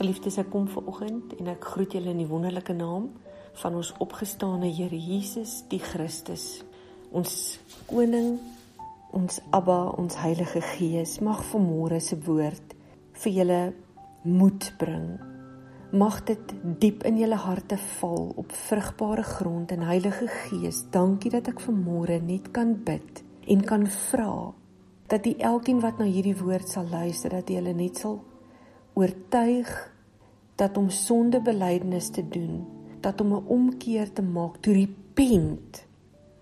Geliefdes, ek kom ver oggend en ek groet julle in die wonderlike naam van ons opgestane Here Jesus, die Christus. Ons koning, ons Abba, ons Heilige Gees mag vanmôre se woord vir julle moed bring. Mag dit diep in julle harte val op vrugbare grond en Heilige Gees, dankie dat ek vanmôre net kan bid en kan vra dat die elkeen wat na hierdie woord sal luister dat jy hulle net sal oortuig dat om sondebelydenis te doen, dat om 'n omkeer te maak, to repent,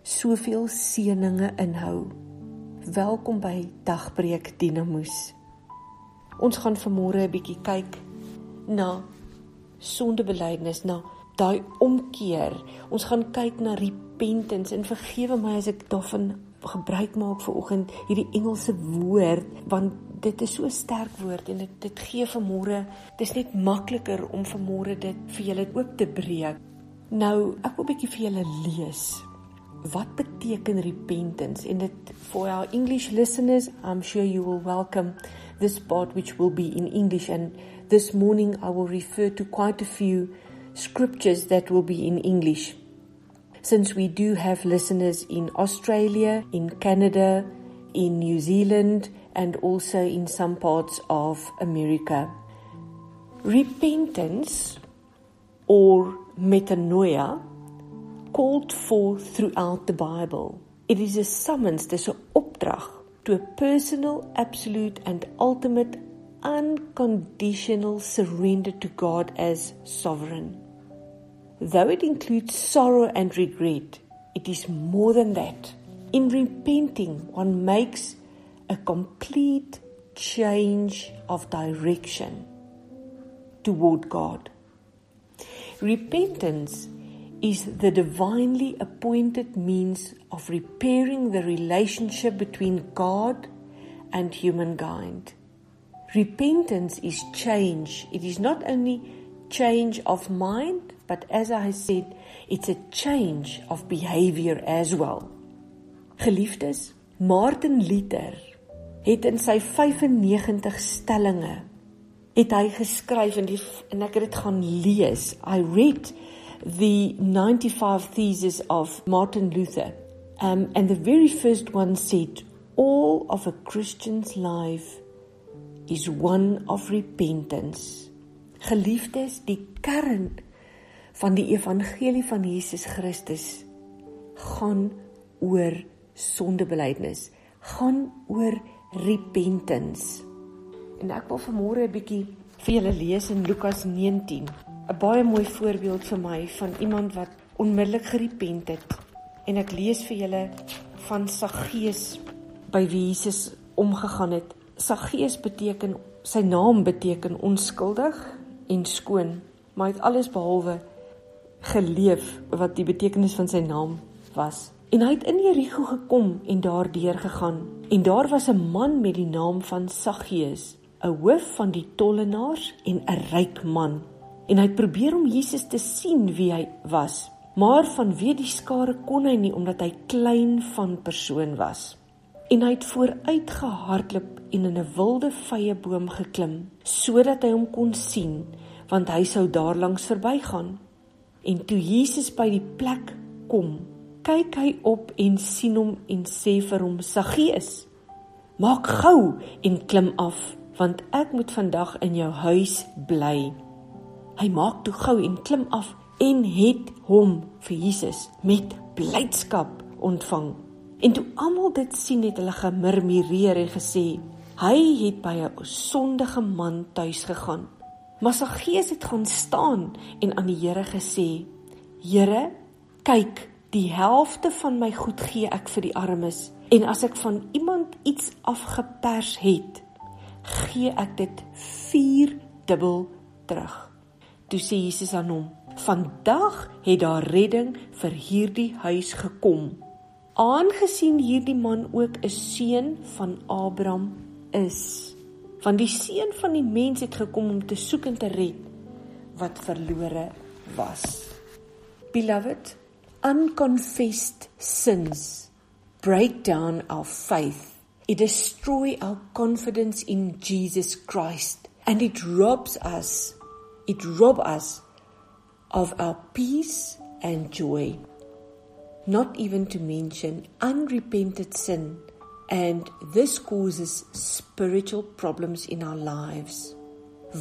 soveel seëninge inhou. Welkom by Dagbreek Dinamoes. Ons gaan vanmôre 'n bietjie kyk na sondebelydenis, na daai omkeer. Ons gaan kyk na repentance en vergewe my as ek daarvan gebruik maak vir oggend hierdie Engelse woord want dit is so sterk woord en dit dit gee vir môre dis net makliker om vir môre dit vir julle oop te breek. Nou, ek wil 'n bietjie vir julle lees. Wat beteken repentance? In dit for our English listeners, I'm sure you will welcome this part which will be in English and this morning I will refer to quite a few scriptures that will be in English. Since we do have listeners in Australia, in Canada, in New Zealand, and also in some parts of America. Repentance or metanoia called for throughout the Bible. It is a summons, dis 'n opdrag to a personal, absolute and ultimate unconditional surrender to God as sovereign. Though it includes sorrow and regret, it is more than that. In repenting, one makes a complete change of direction toward God. Repentance is the divinely appointed means of repairing the relationship between God and humankind. Repentance is change. It is not only change of mind, but as I said, it's a change of behavior as well. Geliefdes, Martin Luther het in sy 95 stellings het hy geskryf en die en ek het dit gaan lees. I read the 95 theses of Martin Luther. Um and the very first one said all of a Christian's life is one of repentance. Geliefdes, die kern van die evangelie van Jesus Christus gaan oor sondebelydenis, gaan oor repentance. En ek wil vanmôre 'n bietjie vir julle lees in Lukas 19. 'n Baie mooi voorbeeld vir my van iemand wat onmiddellik gerepent het. En ek lees vir julle van Saggeus by wie Jesus omgegaan het. Saggeus beteken sy naam beteken onskuldig en skoon, maar hy het alles behalwe geleef wat die betekenis van sy naam was. En hy het in Jerigo gekom en daardeur gegaan. En daar was 'n man met die naam van Saggeus, 'n hoof van die tollenaars en 'n ryk man. En hy het probeer om Jesus te sien wie hy was, maar vanweë die skare kon hy nie omdat hy klein van persoon was. En hy het vooruit gehardloop en in 'n wilde vye boom geklim sodat hy hom kon sien, want hy sou daarlangs verbygaan. En toe Jesus by die plek kom, kyk hy op en sien hom en sê vir hom: "Saggeus, maak gou en klim af, want ek moet vandag in jou huis bly." Hy maak toe gou en klim af en het hom vir Jesus met blydskap ontvang. En toe almal dit sien het hulle gemurmureer en gesê: "Hy het by 'n sondige man tuis gegaan." Maar Saggeus het gaan staan en aan die Here gesê: "Here, kyk, Die helfte van my goed gee ek vir die armes en as ek van iemand iets afgepers het, gee ek dit 4 dubbel terug. Toe sê Jesus aan hom: "Vandag het daar redding vir hierdie huis gekom, aangesien hierdie man ook 'n seun van Abraham is." Van die seun van die mens het gekom om te soek en te red wat verlore was. Beloved, unconfessed sins break down our faith. It destroys our confidence in Jesus Christ and it robs us it rob us of our peace and joy. Not even to mention unrepented sin, and this causes spiritual problems in our lives.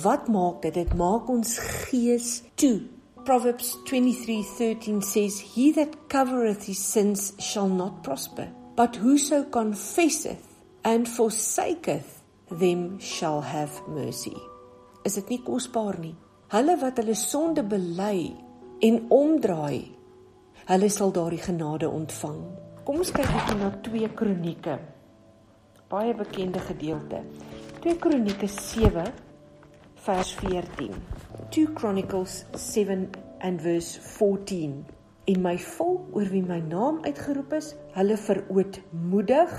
Wat maak dit? Dit maak ons gees toe. Proverbs 23:13 says, "He that covereth his sins shall not prosper, but whoso confesseth and forsaketh them shall have mercy." Is dit nie kosbaar nie? Hulle wat hulle sonde bely en omdraai, hulle sal daardie genade ontvang. Kom ons kyk net na 2 Kronieke. Baie bekende gedeelte. 2 Kronieke 7 vers 14. 2 Chronicles 7 and verse 14. En my volk oor wie my naam uitgeroep is, hulle verootmoedig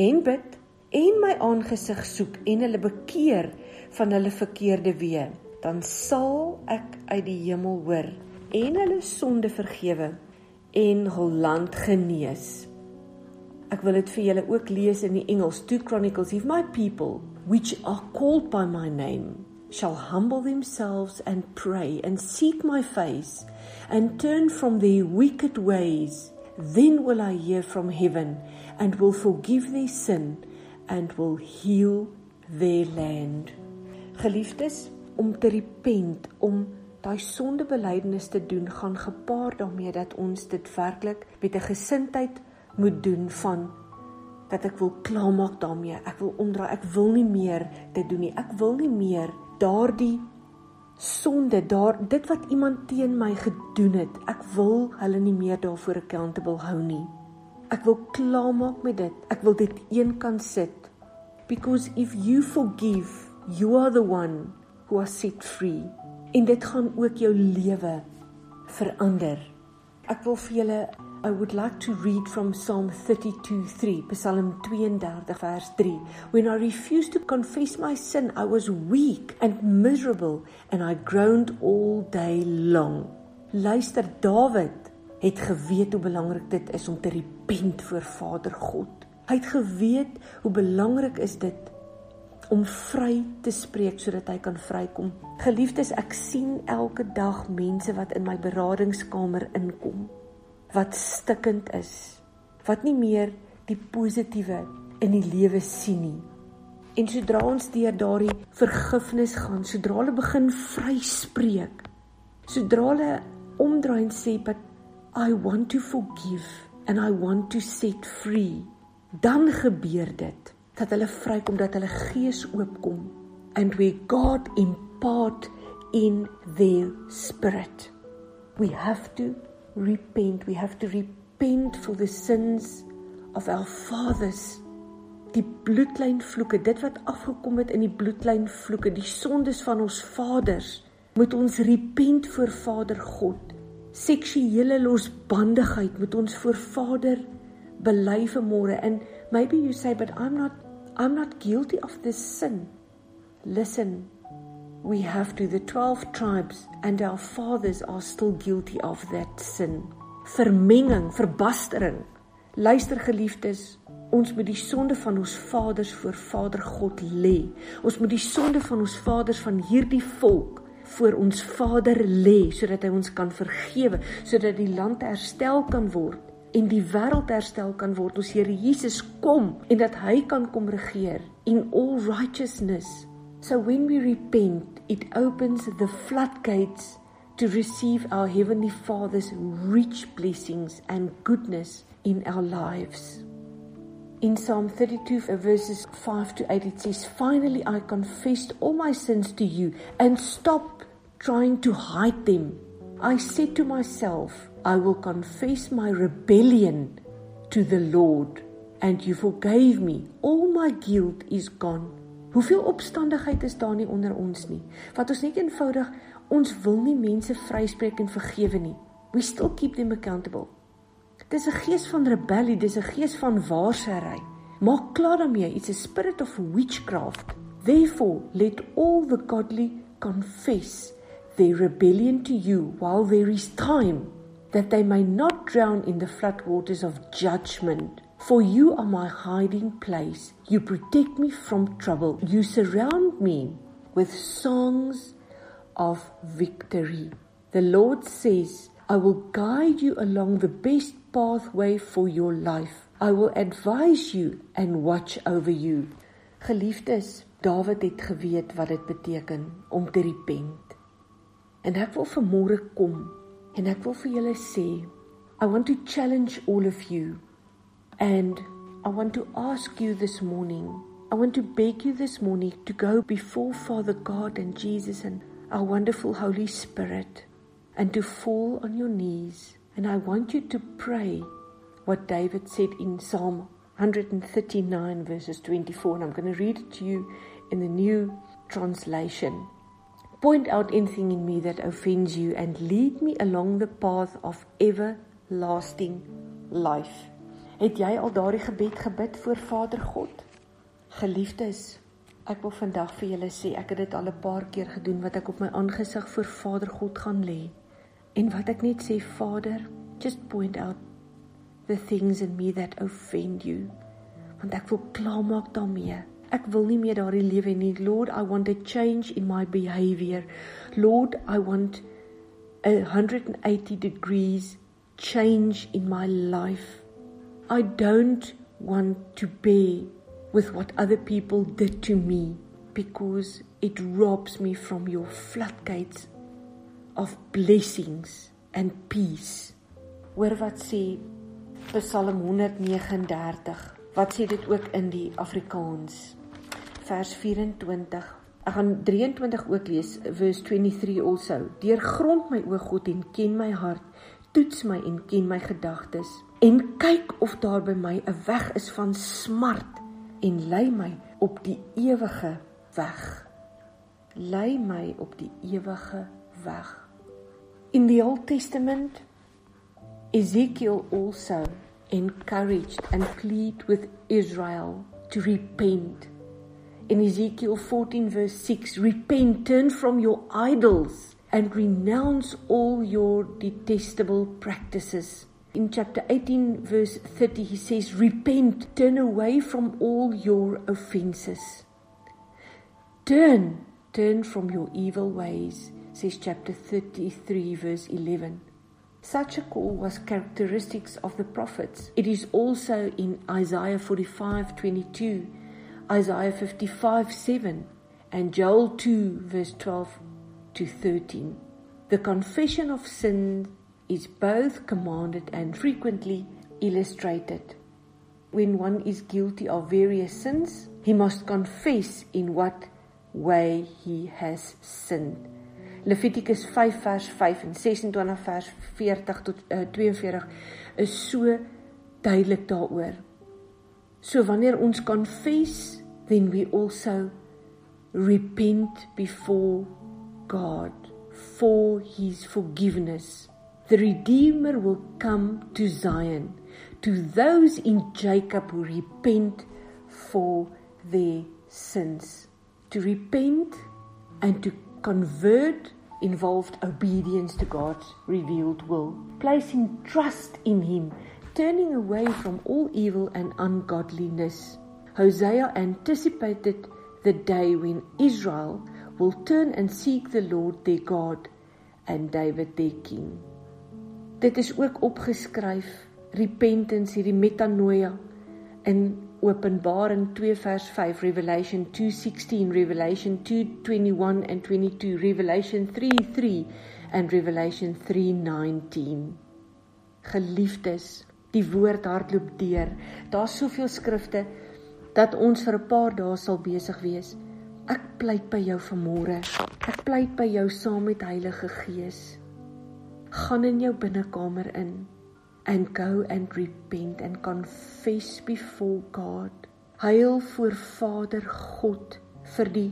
en bid en my aangesig soek en hulle bekeer van hulle verkeerde weë, dan sal ek uit die hemel hoor en hulle sonde vergewe en hul land genees. Ek wil dit vir julle ook lees in die Engels 2 Chronicles if my people which are called by my name shall humble themselves and pray and seek my face and turn from their wicked ways, then will I hear from heaven and will forgive their sin and will heal their land. Geliefdes, om te repent, om daai sondebelydenis te doen, gaan gepaard daarmee dat ons dit werklik met 'n gesindheid moet doen van dat ek wil klaarmaak daarmee. Ek wil omdraai. Ek wil nie meer dit doen nie. Ek wil nie meer daardie sonde, daar dit wat iemand teen my gedoen het, ek wil hulle nie meer daarvoor accountable hou nie. Ek wil klaarmaak met dit. Ek wil dit eenkant sit. Because if you forgive, you are the one who are set free. En dit gaan ook jou lewe verander. Ek wil vir julle I would like to read from Psalm 32:3, Psalm 32 verse 3. When I refused to confess my sin, I was weak and miserable and I groaned all day long. Luister, Dawid het geweet hoe belangrik dit is om te repent voor Vader God. Hy het geweet hoe belangrik is dit om vry te spreek sodat hy kan vrykom. Geliefdes, ek sien elke dag mense wat in my beradingskamer inkom wat stikkend is, wat nie meer die positiewe in die lewe sien nie. En sodra ons deur daardie vergifnis gaan, sodra hulle begin vryspreek, sodra hulle omdraai en sê, "But I want to forgive and I want to set free," dan gebeur dit dat hulle vrykom dat hulle gees oopkom and where God impart in their spirit. We have to repent. We have to repent for the sins of our fathers. Die bloedlynvloeke, dit wat afgekom het in die bloedlynvloeke, die sondes van ons vaders, moet ons repent voor Vader God. Seksuele losbandigheid moet ons voor Vader bely vanmôre. And maybe you say but I'm not I'm not guilty of this sin. Listen, we have to the 12 tribes and our fathers are still guilty of that sin. Vermenging verbastering. Luister geliefdes ons moet die sonde van ons vaders voor Vader God lê. Ons moet die sonde van ons vaders van hierdie volk voor ons Vader lê sodat hy ons kan vergewe sodat die land herstel kan word en die wêreld herstel kan word. Ons Here Jesus kom en dat hy kan kom regeer in all righteousness. So when we repent, it opens the floodgates to receive our Heavenly Father's rich blessings and goodness in our lives. In Psalm 32, uh, verses 5 to 8, it says, Finally, I confessed all my sins to you and stopped trying to hide them. I said to myself, I will confess my rebellion to the Lord, and you forgave me. All my guilt is gone. Hoeveel opstandigheid is daar nie onder ons nie? Wat ons net eenvoudig ons wil nie mense vryspreek en vergewe nie. We still keep them accountable. Dis 'n gees van rebellie, dis 'n gees van waarsêry. Maak klaar daarmee, it's a spirit of witchcraft. Therefore, let all the godly confess their rebellion to you while there is time, that they may not drown in the floodwaters of judgment. For you are my hiding place. You protect me from trouble. You surround me with songs of victory. The Lord says, I will guide you along the best pathway for your life. I will advise you and watch over you. Geliefdes, Dawid het geweet wat dit beteken om te repent. En ek wil vanmôre kom en ek wil vir julle sê, I want to challenge all of you and I want to ask you this morning. I want to beg you this morning to go before Father God and Jesus and our wonderful Holy Spirit and to fall on your knees. And I want you to pray what David said in Psalm 139, verses 24. And I'm going to read it to you in the new translation. Point out anything in me that offends you and lead me along the path of everlasting life. Het jy al daardie gebed gebid voor Vader God? Geliefdes, ek wil vandag vir julle sê ek het dit al 'n paar keer gedoen wat ek op my aangesig voor Vader God gaan lê. En wat ek net sê, Vader, just point out the things in me that offend you. Want ek wil klaarmaak daarmee. Ek wil nie meer daardie lewe nie. Lord, I want a change in my behavior. Lord, I want a 180 degrees change in my life. I don't want to bear with what other people did to me because it robs me from your floodgates of blessings and peace. Hoor wat sê Psalm 139. Wat sê dit ook in die Afrikaans? Vers 24. Ek gaan 23 ook lees, verse 23 also. Deur grond my o God en ken my hart, toets my en ken my gedagtes en kyk of daar by my 'n weg is van smart en lei my op die ewige weg. Lei my op die ewige weg. In the Old Testament, Ezekiel also encouraged and plead with Israel to repent. In Ezekiel 14 verse 6, repent, turn from your idols and renounce all your detestable practices in chapter 18, verse 30, he says, Repent, turn away from all your offenses. Turn, turn from your evil ways, says chapter 33, verse 11. Such a call was characteristics of the prophets. It is also in Isaiah 45, 22, Isaiah 55, 7, and Joel 2, verse 12 to 13. The confession of sin is both commanded and frequently illustrated. When one is guilty of various sins, he must confess in what way he has sinned. Levitikus 5 vers 5 en 26 vers 40 tot uh, eh, 42 is so duidelik daaroor. So wanneer ons confess, then we also repent before God for his forgiveness. The Redeemer will come to Zion, to those in Jacob who repent for their sins. To repent and to convert involved obedience to God's revealed will, placing trust in Him, turning away from all evil and ungodliness. Hosea anticipated the day when Israel will turn and seek the Lord their God and David their king. Dit is ook opgeskryf repentance hierdie metanoia in Openbaring 2 vers 5 Revelation 2:16 Revelation 2:21 and 22 Revelation 3:3 and Revelation 3:19 Geliefdes die woord hardloop deur. Daar's soveel skrifte dat ons vir 'n paar dae sal besig wees. Ek pleit by jou vanmôre. Ek pleit by jou saam met Heilige Gees gaan in jou binnekamer in and go and repent and confess before God. Huil voor Vader God vir die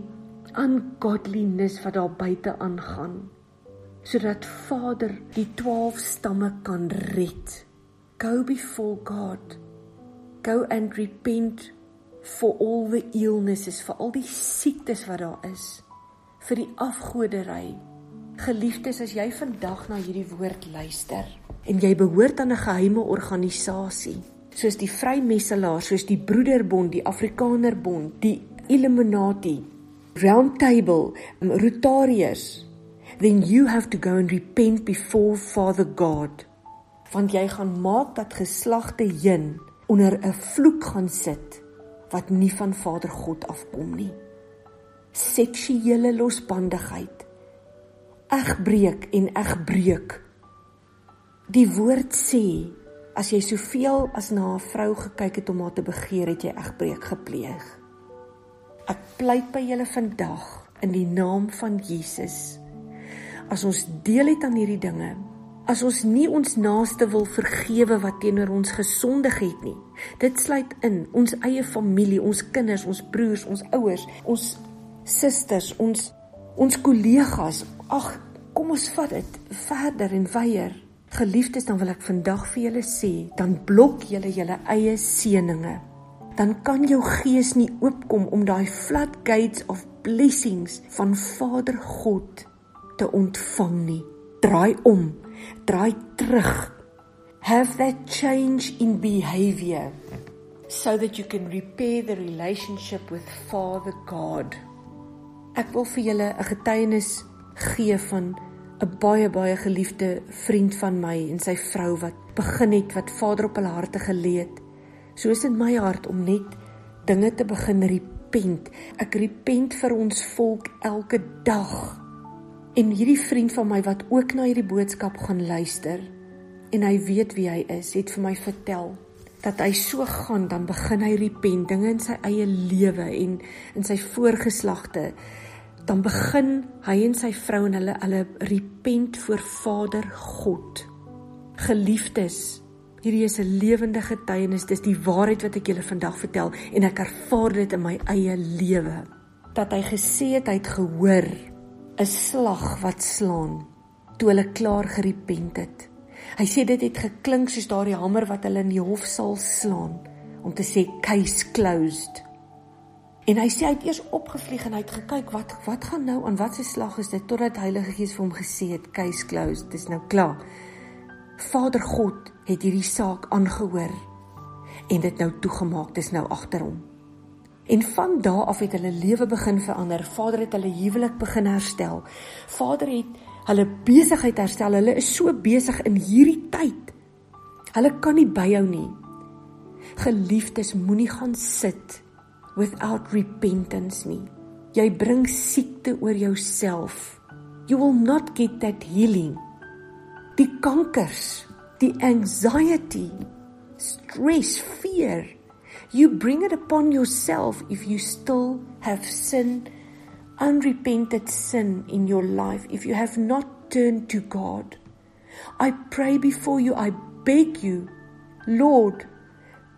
ungodliness wat daar buite aangaan sodat Vader die 12 stamme kan red. Go before God. Go and repent for all the illnesses, vir al die siektes wat daar is, vir die afgodery, Geliefdes, as jy vandag na hierdie woord luister en jy behoort aan 'n geheime organisasie, soos die Vrymesselaar, soos die Broederbond, die Afrikanerbond, die Illuminati, Round Table, Rotariërs, then you have to go and repent before Father God. Want jy gaan maak dat geslagte heen onder 'n vloek gaan sit wat nie van Vader God afkom nie. Seksuele losbandigheid. Egbreek en egbreek. Die woord sê as jy soveel as na 'n vrou gekyk het om haar te begeer, het jy egbreek gepleeg. Ek pleit by julle vandag in die naam van Jesus. As ons deel het aan hierdie dinge, as ons nie ons naaste wil vergewe wat teenoor ons gesondig het nie. Dit sluit in ons eie familie, ons kinders, ons broers, ons ouers, ons susters, ons ons kollegas. Ag, kom ons vat dit verder en weier. Geliefdes, dan wil ek vandag vir julle sê, dan blok julle julle eie seëninge. Dan kan jou gees nie oopkom om daai floodgates of blessings van Vader God te ontvang nie. Draai om draai terug. Have that change in behavior so that you can repair the relationship with Father God. Ek wil vir julle 'n getuienis gee van 'n baie baie geliefde vriend van my en sy vrou wat begin het wat Vader op hulle harte gelê het. Soos in my hart om net dinge te begin repent. Ek repent vir ons volk elke dag. En hierdie vriend van my wat ook na hierdie boodskap gaan luister en hy weet wie hy is, het vir my vertel dat hy so gaan dan begin hy repent dinge in sy eie lewe en in sy voorgeslagte dan begin hy en sy vrou en hulle hulle repent voor Vader God. Geliefdes, hierdie is 'n lewende getuienis, dis die waarheid wat ek julle vandag vertel en ek ervaar dit in my eie lewe. Dat hy gesê het hy het gehoor 'n slag wat slaan toe hulle klaar gerepent het. Hy sê dit het geklink soos daardie hamer wat hulle in die hofsaal slaan om te sê case closed. En hy sê hy het eers opgevlieg en hy het gekyk wat wat gaan nou aan wat se slag is dit totdat Heilige Gees vir hom gesê het case closed, dis nou klaar. Vader God het hierdie saak aangehoor en dit nou toegemaak, dis nou agter hom. En van daardie af het hulle lewe begin verander. Vader het hulle huwelik begin herstel. Vader het hulle besigheid herstel. Hulle is so besig in hierdie tyd. Hulle kan nie byhou nie. Geliefdes, moenie gaan sit without repentance nie. Jy bring siekte oor jouself. You will not get that healing. Die kankers, die anxiety, stress, fear You bring it upon yourself if you still have sin, unrepented sin in your life, if you have not turned to God. I pray before you, I beg you, Lord,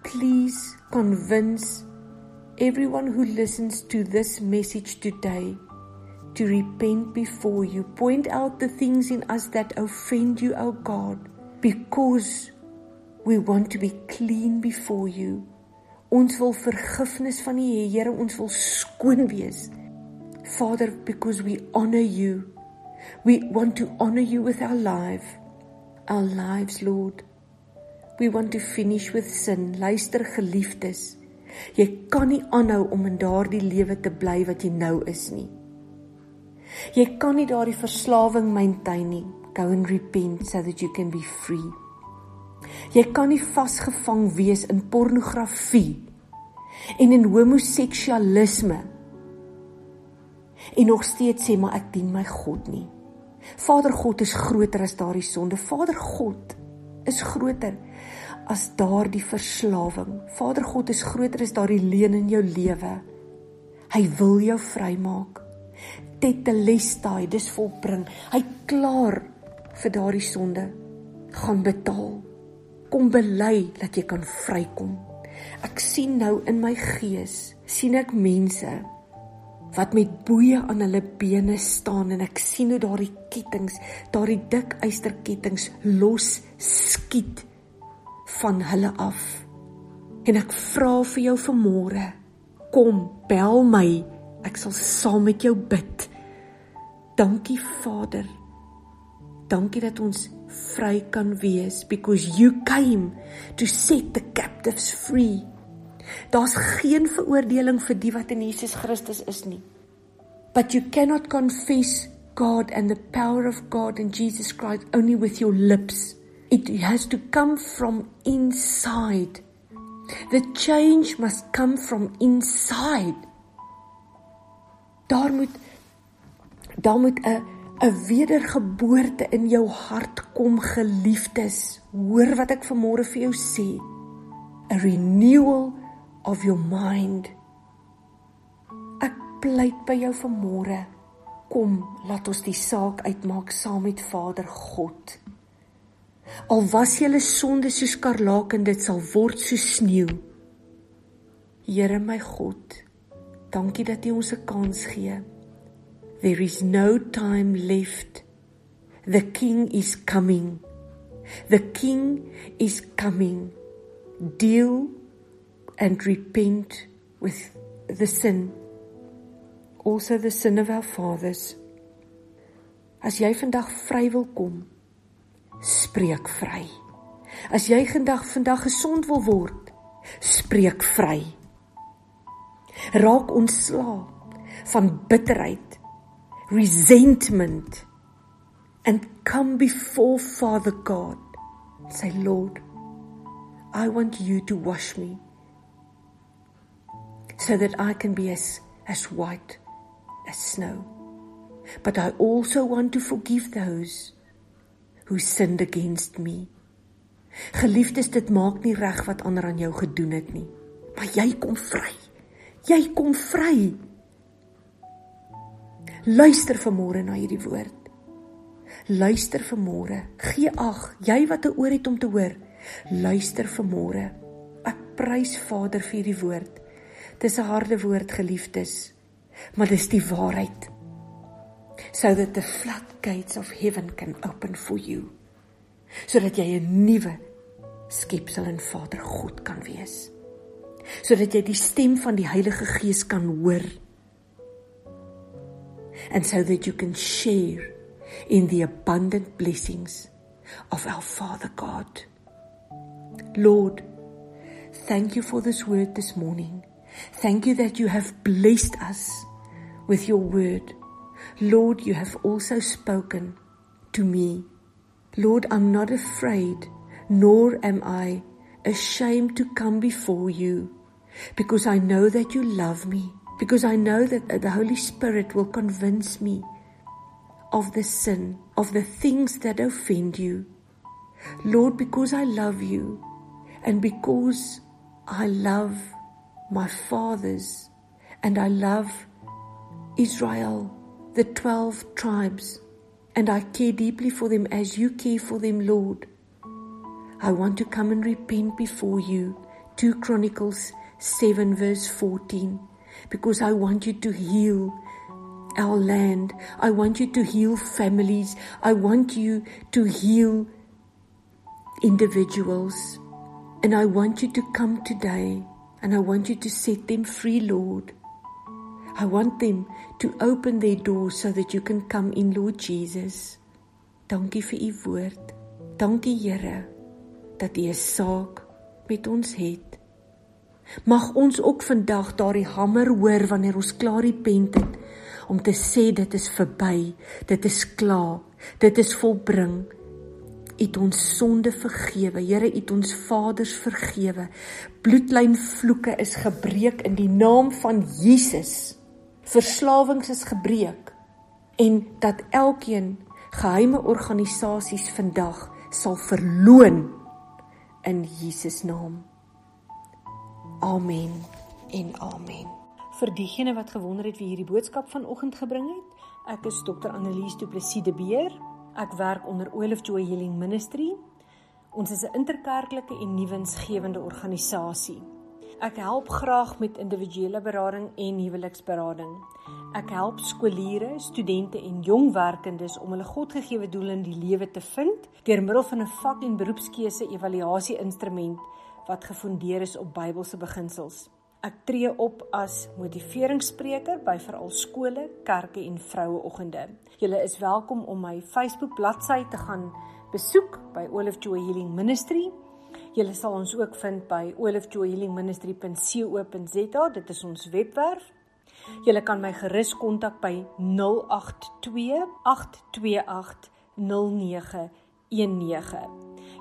please convince everyone who listens to this message today to repent before you. Point out the things in us that offend you, O God, because we want to be clean before you. Ons wil vergifnis van U hê, Here, ons wil skoon wees. Father, because we honor you. We want to honor you with our life. Our lives, Lord. We want to finish with sin. Luister geliefdes. Jy kan nie aanhou om in daardie lewe te bly wat jy nou is nie. Jy kan nie daardie verslawing maintain nie. Go and repent so that you can be free. Jy kan nie vasgevang wees in pornografie en in homoseksualisme en nog steeds sê maar ek dien my God nie. Vader God is groter as daardie sonde. Vader God is groter as daardie verslawing. Vader God is groter as daardie leuen in jou lewe. Hy wil jou vrymaak. Tetelestai, dis volbring. Hy klaar vir daardie sonde gaan betaal kom bely dat jy kan vrykom. Ek sien nou in my gees, sien ek mense wat met boeye aan hulle bene staan en ek sien hoe daardie kettinge, daardie dik eysterkettinge los skiet van hulle af. En ek vra vir jou vanmôre, kom, bel my. Ek sal saam met jou bid. Dankie Vader. Dankie dat ons vry kan wees because you came to set the captives free. Daar's geen veroordeling vir die wat in Jesus Christus is nie. But you cannot confess God and the power of God and Jesus Christ only with your lips. It has to come from inside. The change must come from inside. Daar moet daar moet 'n 'n wedergeboorte in jou hart kom, geliefdes. Hoor wat ek vanmôre vir jou sê. A renewal of your mind. Ek pleit by jou vanmôre. Kom, laat ons die saak uitmaak saam met Vader God. Al was julle sonde soos skarlaken, dit sal word soos sneeu. Here my God, dankie dat U ons 'n kans gee. There is no time left. The king is coming. The king is coming. Deal and repent with the sin. Also the sin of our fathers. As jy vandag vry wil kom, spreek vry. As jy vandag vandag gesond wil word, spreek vry. Raak ontslae van bitterheid, resentment and come before Father God. Say, Lord, I want you to wash me so that I can be as, as white as snow. But I also want to forgive those who sinned against me. Geliefdes, dit maak nie reg wat ander aan jou gedoen het nie, maar jy kom vry. Jy kom vry. Luister vanmôre na hierdie woord. Luister vanmôre. Gee ag, jy wat 'n oor het om te hoor. Luister vanmôre. Ek prys Vader vir hierdie woord. Dis 'n harde woord, geliefdes, maar dis die waarheid. So that the floodgates of heaven can open for you. Sodat jy 'n nuwe skepsel in Vader God kan wees. Sodat jy die stem van die Heilige Gees kan hoor. And so that you can share in the abundant blessings of our Father God. Lord, thank you for this word this morning. Thank you that you have blessed us with your word. Lord, you have also spoken to me. Lord, I'm not afraid, nor am I ashamed to come before you, because I know that you love me, because I know that the Holy Spirit will convince me of the sin, of the things that offend you. Lord, because I love you, and because I love my fathers, and I love Israel, the 12 tribes, and I care deeply for them as you care for them, Lord. I want to come and repent before you. 2 Chronicles 7, verse 14, because I want you to heal our land. I want you to heal families. I want you to heal individuals. And I want you to come today and I want you to set them free, Lord. I want them to open their doors so that you can come in, Lord Jesus. Dankie vir u woord. Dankie Here dat u 'n saak met ons het. Mag ons ook vandag daardie hamer hoor wanneer ons klaar die pen het om te sê dit is verby, dit is klaar, dit is volbring. Het ons sonde vergewe. Here, het ons vaders vergewe. Bloedlyn vloeke is gebreek in die naam van Jesus. Verslawings is gebreek en dat elkeen geheime organisasies vandag sal verloon in Jesus naam. Amen en amen. Vir diegene wat gewonder het wie hierdie boodskap vanoggend gebring het, ek is Dr. Annelies Du Plessis de Beer. Ek werk onder Olive Joy Healing Ministry. Ons is 'n interkerklike en nuwensgewende organisasie. Ek help graag met individuele berading en huweliksberading. Ek help skooliere, studente en jong werkendes om hulle Godgegewe doel in die lewe te vind deur middel van 'n vak- en beroepskeuse evaluasie instrument wat gefondeer is op Bybelse beginsels. Ek tree op as motiveringsspreker by veral skole, kerke en vroueoggende. Julle is welkom om my Facebook bladsy te gaan besoek by Olive Joy Healing Ministry. Julle sal ons ook vind by olivejoyhealingministry.co.za. Dit is ons webwerf. Jy kan my gerus kontak by 082 828 0919.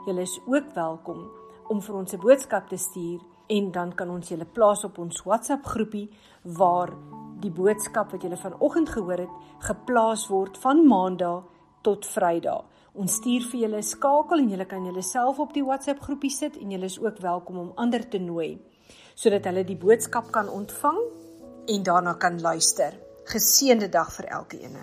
Jy is ook welkom om vir ons 'n boodskap te stuur en dan kan ons julle plaas op ons WhatsApp groepie waar die boodskap wat julle vanoggend gehoor het geplaas word van Maandag tot Vrydag. Ons stuur vir julle 'n skakel en julle kan julleself op die WhatsApp groepie sit en julle is ook welkom om ander te nooi sodat hulle die boodskap kan ontvang en daarna kan luister. Geseënde dag vir elkeen.